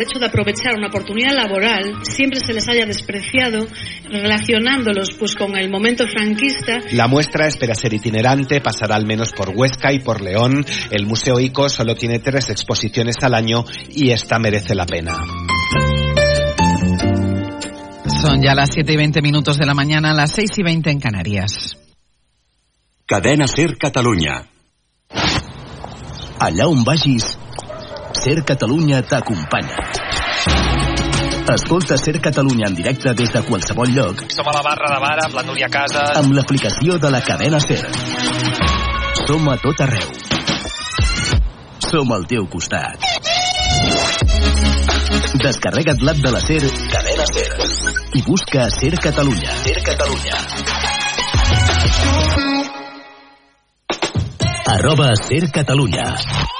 El hecho de aprovechar una oportunidad laboral siempre se les haya despreciado relacionándolos pues con el momento franquista. La muestra espera ser itinerante, pasará al menos por Huesca y por León. El Museo ICO solo tiene tres exposiciones al año y esta merece la pena. Son ya las 7 y 20 minutos de la mañana, las 6 y 20 en Canarias. Cadena Ser Catalunya. Allà on vagis, Ser Catalunya t'acompanya. Escolta Ser Catalunya en directe des de qualsevol lloc. Som a la barra de bar amb la Núria Casas. Amb l'aplicació de la cadena Ser. Som a tot arreu. Som al teu costat. Descarrega't l'app de la Ser, cadena Ser. I busca Ser Catalunya. Ser Catalunya. Arroba Ser Catalunya.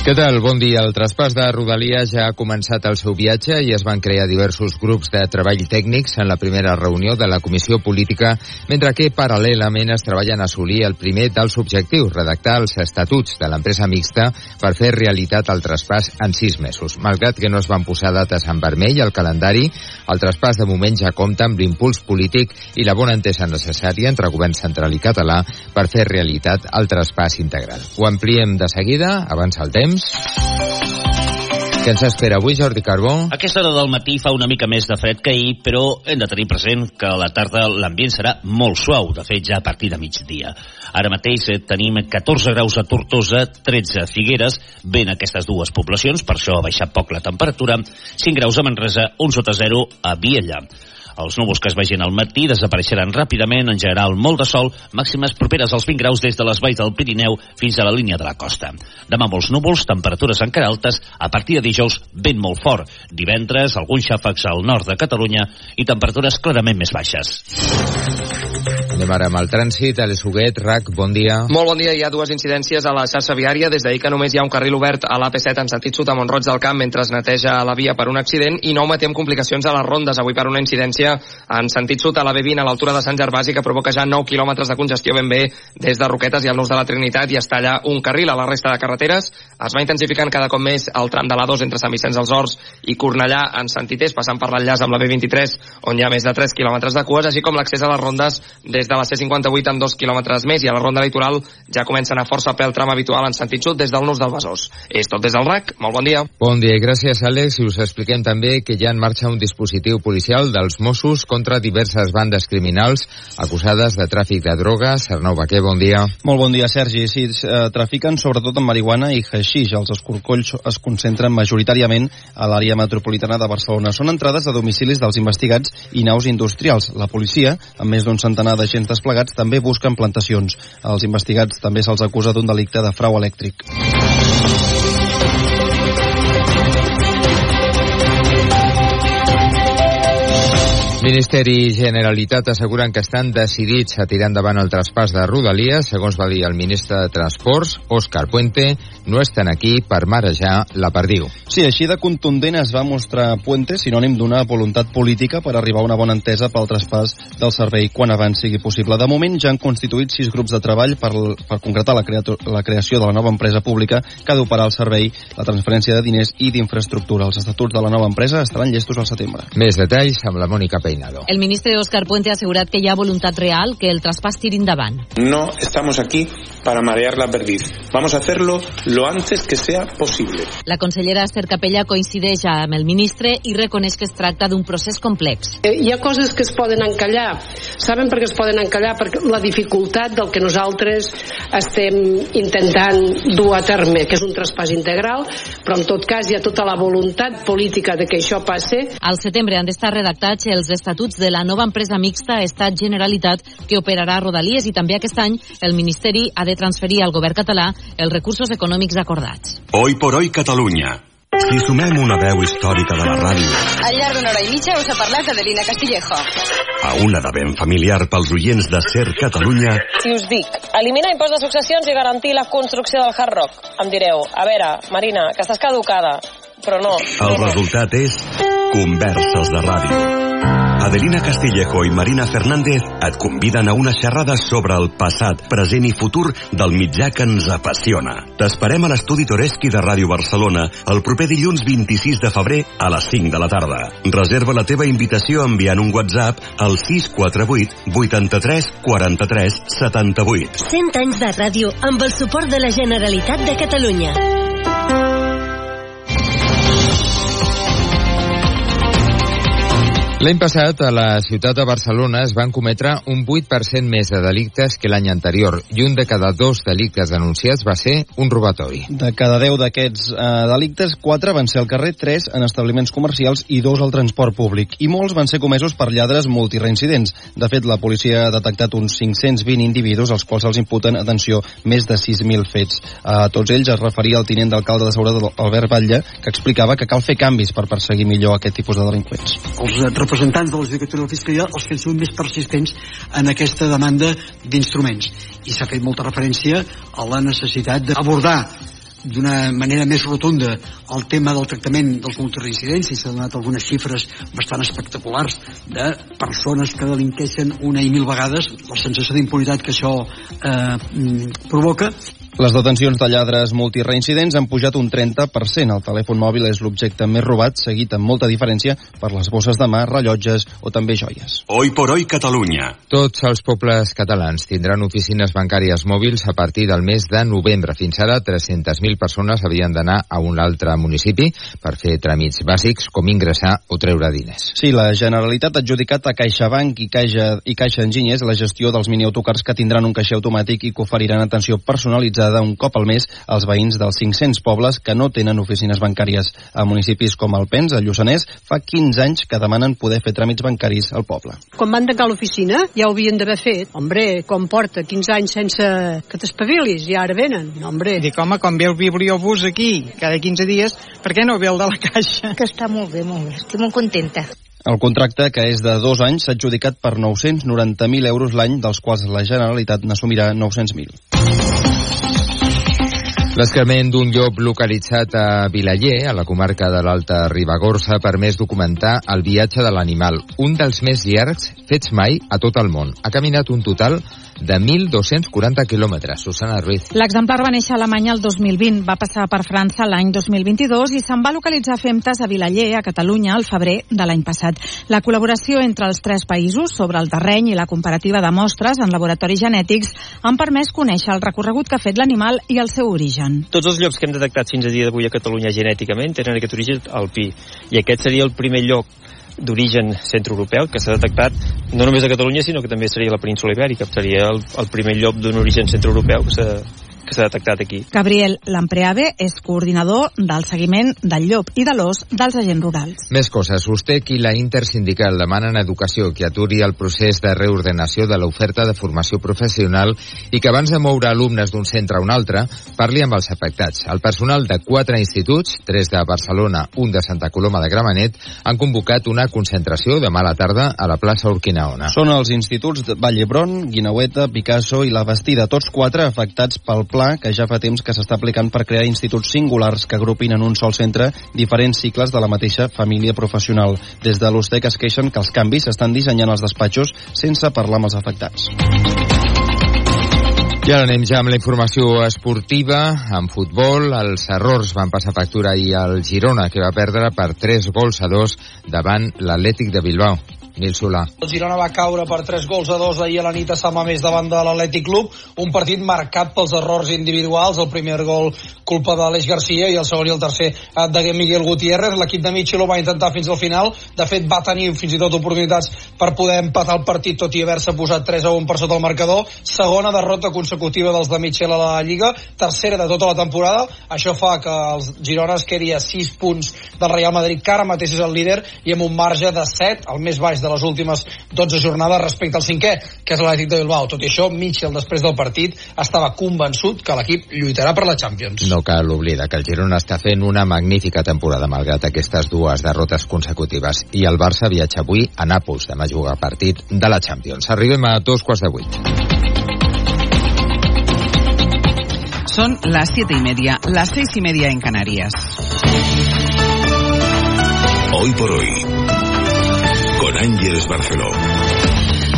Què tal? Bon dia. El traspàs de Rodalies ja ha començat el seu viatge i es van crear diversos grups de treball tècnics en la primera reunió de la Comissió Política, mentre que paral·lelament es treballen a assolir el primer dels objectius, redactar els estatuts de l'empresa mixta per fer realitat el traspàs en sis mesos. Malgrat que no es van posar dates en vermell al calendari, el traspàs de moment ja compta amb l'impuls polític i la bona entesa necessària entre govern central i català per fer realitat el traspàs integral. Ho ampliem de seguida, abans el temps, temps. Què ens espera avui, Jordi Carbó? Aquesta hora del matí fa una mica més de fred que ahir, però hem de tenir present que a la tarda l'ambient serà molt suau, de fet ja a partir de migdia. Ara mateix eh, tenim 14 graus a Tortosa, 13 a Figueres, ben aquestes dues poblacions, per això ha baixat poc la temperatura, 5 graus a Manresa, 1 sota 0 a Viella. Els núvols que es vegin al matí desapareixeran ràpidament, en general molt de sol, màximes properes als 20 graus des de les valls del Pirineu fins a la línia de la costa. Demà molts núvols, temperatures encara altes, a partir de dijous vent molt fort. Divendres, alguns xàfecs al nord de Catalunya i temperatures clarament més baixes. Anem ara amb el trànsit. Alex Huguet, RAC, bon dia. Molt bon dia. Hi ha dues incidències a la xarxa viària. Des d'ahir que només hi ha un carril obert a l'AP7 en sentit sud a Montroig del Camp mentre es neteja la via per un accident i no ometem complicacions a les rondes avui per una incidència en sentit sud a la B20 a l'altura de Sant Gervasi que provoca ja 9 quilòmetres de congestió ben bé des de Roquetes i al Nus de la Trinitat i es talla un carril a la resta de carreteres. Es va intensificant cada cop més el tram de l'A2 entre Sant Vicenç dels Horts i Cornellà en sentit est, passant per l'enllaç amb la B23 on hi ha més de 3 quilòmetres de cues, així com l'accés a les rondes des de la C58 amb 2 quilòmetres més i a la ronda litoral ja comencen a força pel tram habitual en sentit sud des del Nus del Besòs. És tot des del RAC. Molt bon dia. Bon dia i gràcies, Àlex. I us expliquem també que ja en marxa un dispositiu policial dels Mossos contra diverses bandes criminals acusades de tràfic de drogues. Arnau Baquer, bon dia. Molt bon dia, Sergi. Sí, eh, trafiquen sobretot amb marihuana i haixix. Els escorcolls es concentren majoritàriament a l'àrea metropolitana de Barcelona. Són entrades a domicilis dels investigats i naus industrials. La policia, amb més d'un centenar d'agents desplegats, també busquen plantacions. Els investigats també se'ls acusa d'un delicte de frau elèctric. Ministeri i Generalitat asseguren que estan decidits a tirar endavant el traspàs de Rodalies. Segons va dir el ministre de Transports, Òscar Puente, no estan aquí per marejar la perdiu. Sí, així de contundent es va mostrar Puente, sinònim d'una voluntat política per arribar a una bona entesa pel traspàs del servei quan abans sigui possible. De moment ja han constituït sis grups de treball per, per concretar la, creator, la creació de la nova empresa pública que ha d'operar el servei, la transferència de diners i d'infraestructura. Els estatuts de la nova empresa estaran llestos al setembre. Més detalls amb la Mònica. Peinado. El ministre Oscar Puente ha asegurat que hi ha voluntat real que el traspàs tiri endavant. No estamos aquí para marear la perdiz. Vamos a hacerlo lo lo antes que sea posible. La consellera Esther Capella coincideix amb el ministre i reconeix que es tracta d'un procés complex. Eh, hi ha coses que es poden encallar. Saben per què es poden encallar? Perquè la dificultat del que nosaltres estem intentant dur a terme, que és un traspàs integral, però en tot cas hi ha tota la voluntat política de que això passe. Al setembre han d'estar redactats els estatuts de la nova empresa mixta Estat-Generalitat que operarà a Rodalies i també aquest any el Ministeri ha de transferir al govern català els recursos econòmics acordats. Hoy por hoy Catalunya. Si sumem una veu històrica de la ràdio Al llarg d'una hora i mitja us ha parlat Adelina Castillejo. a una de ben familiar pels oients de Ser Catalunya, Si us dic, eliminar impost de successions i garantir la construcció del Hard Rock, em direu, a veure, Marina, que estàs caducada. Però no. el resultat és Converses de Ràdio. Adelina Castillejo i Marina Fernández et conviden a una xerrada sobre el passat, present i futur del mitjà que ens apassiona. T'esperem a l'estudi Toreski de Ràdio Barcelona el proper dilluns 26 de febrer a les 5 de la tarda. Reserva la teva invitació enviant un WhatsApp al 648 83 43 78. 100 anys de ràdio amb el suport de la Generalitat de Catalunya. L'any passat, a la ciutat de Barcelona es van cometre un 8% més de delictes que l'any anterior i un de cada dos delictes denunciats va ser un robatori. De cada 10 d'aquests eh, delictes, 4 van ser al carrer, 3 en establiments comercials i 2 al transport públic. I molts van ser comesos per lladres multireincidents. De fet, la policia ha detectat uns 520 individus als quals els imputen, atenció, més de 6.000 fets. A tots ells es referia el tinent d'alcalde de Seguretat, Albert Batlle, que explicava que cal fer canvis per perseguir millor aquest tipus de delinqüents. els representants de la Judicatura de la Fiscalia els que han sigut més persistents en aquesta demanda d'instruments. I s'ha fet molta referència a la necessitat d'abordar d'una manera més rotunda el tema del tractament dels multireincidents i s'han donat algunes xifres bastant espectaculars de persones que delinqueixen una i mil vegades la sensació d'impunitat que això eh, mm, provoca Les detencions de lladres multireincidents han pujat un 30%. El telèfon mòbil és l'objecte més robat, seguit amb molta diferència per les bosses de mà, rellotges o també joies. Hoy por hoy Catalunya. Tots els pobles catalans tindran oficines bancàries mòbils a partir del mes de novembre. Fins ara, 300.000 persones havien d'anar a un altre municipi per fer tràmits bàsics com ingressar o treure diners. Sí, la Generalitat ha adjudicat a CaixaBank i Caixa, i Caixa Enginyers la gestió dels miniautocars que tindran un caixer automàtic i que oferiran atenció personalitzada un cop al mes als veïns dels 500 pobles que no tenen oficines bancàries. A municipis com Alpens, a Lluçanès, fa 15 anys que demanen poder fer tràmits bancaris al poble. Quan van tancar l'oficina ja ho havien d'haver fet. Hombre, com porta 15 anys sense que t'espavilis i ara venen. No, hombre. Dic, home, quan ve el bibliobús aquí cada 15 dies, per què no ve el de la caixa? Que està molt bé, molt bé. Estic molt contenta. El contracte, que és de dos anys, s'ha adjudicat per 990.000 euros l'any, dels quals la Generalitat n'assumirà 900.000. L'escrement d'un llop localitzat a Vilaller, a la comarca de l'Alta Ribagorça, ha permès documentar el viatge de l'animal, un dels més llargs fets mai a tot el món. Ha caminat un total de 1.240 quilòmetres. Susana Ruiz. L'exemplar va néixer a Alemanya el 2020, va passar per França l'any 2022 i se'n va localitzar Femtes a Vilaller, a Catalunya, al febrer de l'any passat. La col·laboració entre els tres països sobre el terreny i la comparativa de mostres en laboratoris genètics han permès conèixer el recorregut que ha fet l'animal i el seu origen. Tots els llocs que hem detectat fins a dia d'avui a Catalunya genèticament tenen aquest origen alpí i aquest seria el primer lloc d'origen centroeuropeu que s'ha detectat no només a Catalunya sinó que també seria la península ibèrica. Seria el, el primer lloc d'un origen centroeuropeu que s'ha que s'ha detectat aquí. Gabriel Lampreave és coordinador del seguiment del llop i de l'os dels agents rurals. Més coses. USTEC i la Intersindical demanen a Educació que aturi el procés de reordenació de l'oferta de formació professional i que abans de moure alumnes d'un centre a un altre parli amb els afectats. El personal de quatre instituts, tres de Barcelona, un de Santa Coloma de Gramenet, han convocat una concentració demà a la tarda a la plaça Urquinaona. Són els instituts de Vall d'Hebron, Guinaueta, Picasso i la Bastida, tots quatre afectats pel pla que ja fa temps que s'està aplicant per crear instituts singulars que agrupin en un sol centre diferents cicles de la mateixa família professional. Des de l'USTEC es queixen que els canvis s'estan dissenyant als despatxos sense parlar amb els afectats. I ara anem ja amb la informació esportiva. En futbol, els errors van passar factura ahir al Girona, que va perdre per 3 gols a 2 davant l'Atlètic de Bilbao. Nil Solà. El Girona va caure per 3 gols a 2 ahir a la nit a Sant Mamés davant de l'Atlètic Club, un partit marcat pels errors individuals, el primer gol culpa de l'Eix Garcia i el segon i el tercer de Miguel Gutiérrez, l'equip de Michel ho va intentar fins al final, de fet va tenir fins i tot oportunitats per poder empatar el partit tot i haver-se posat 3 a 1 per sota el marcador, segona derrota consecutiva dels de Michel a la Lliga, tercera de tota la temporada, això fa que els Girona es quedi a 6 punts del Real Madrid, que ara mateix és el líder i amb un marge de 7, el més baix de les últimes 12 jornades respecte al cinquè, que és l'Atlètic de Bilbao. Tot i això, Michel, després del partit, estava convençut que l'equip lluitarà per la Champions. No cal oblidar que el Girona està fent una magnífica temporada malgrat aquestes dues derrotes consecutives i el Barça viatja avui a Nàpols demà jugar partit de la Champions. Arribem a dos quarts de vuit. Son las siete y media, las seis y media en Canarias. Hoy por hoy, con Ángeles Barceló.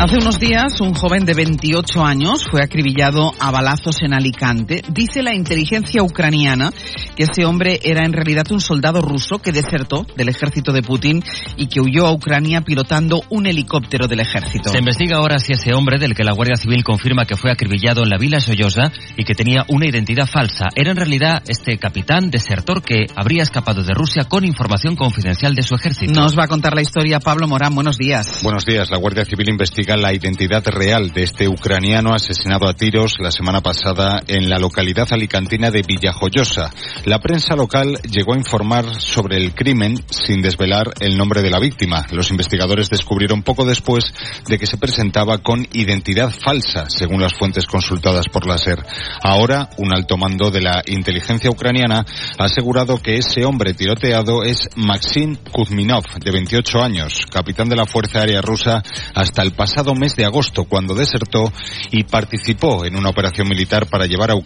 Hace unos días, un joven de 28 años fue acribillado a balazos en Alicante. Dice la inteligencia ucraniana que ese hombre era en realidad un soldado ruso que desertó del ejército de Putin y que huyó a Ucrania pilotando un helicóptero del ejército. Se investiga ahora si ese hombre, del que la Guardia Civil confirma que fue acribillado en la Vila Soyosa y que tenía una identidad falsa, era en realidad este capitán desertor que habría escapado de Rusia con información confidencial de su ejército. Nos va a contar la historia Pablo Morán. Buenos días. Buenos días. La Guardia Civil investiga la identidad real de este ucraniano asesinado a tiros la semana pasada en la localidad alicantina de Villajoyosa. La prensa local llegó a informar sobre el crimen sin desvelar el nombre de la víctima. Los investigadores descubrieron poco después de que se presentaba con identidad falsa, según las fuentes consultadas por la SER. Ahora, un alto mando de la inteligencia ucraniana ha asegurado que ese hombre tiroteado es Maxim Kuzminov, de 28 años, capitán de la Fuerza Aérea Rusa hasta el pasado mes de agosto, cuando desertó y participó en una operación militar para llevar a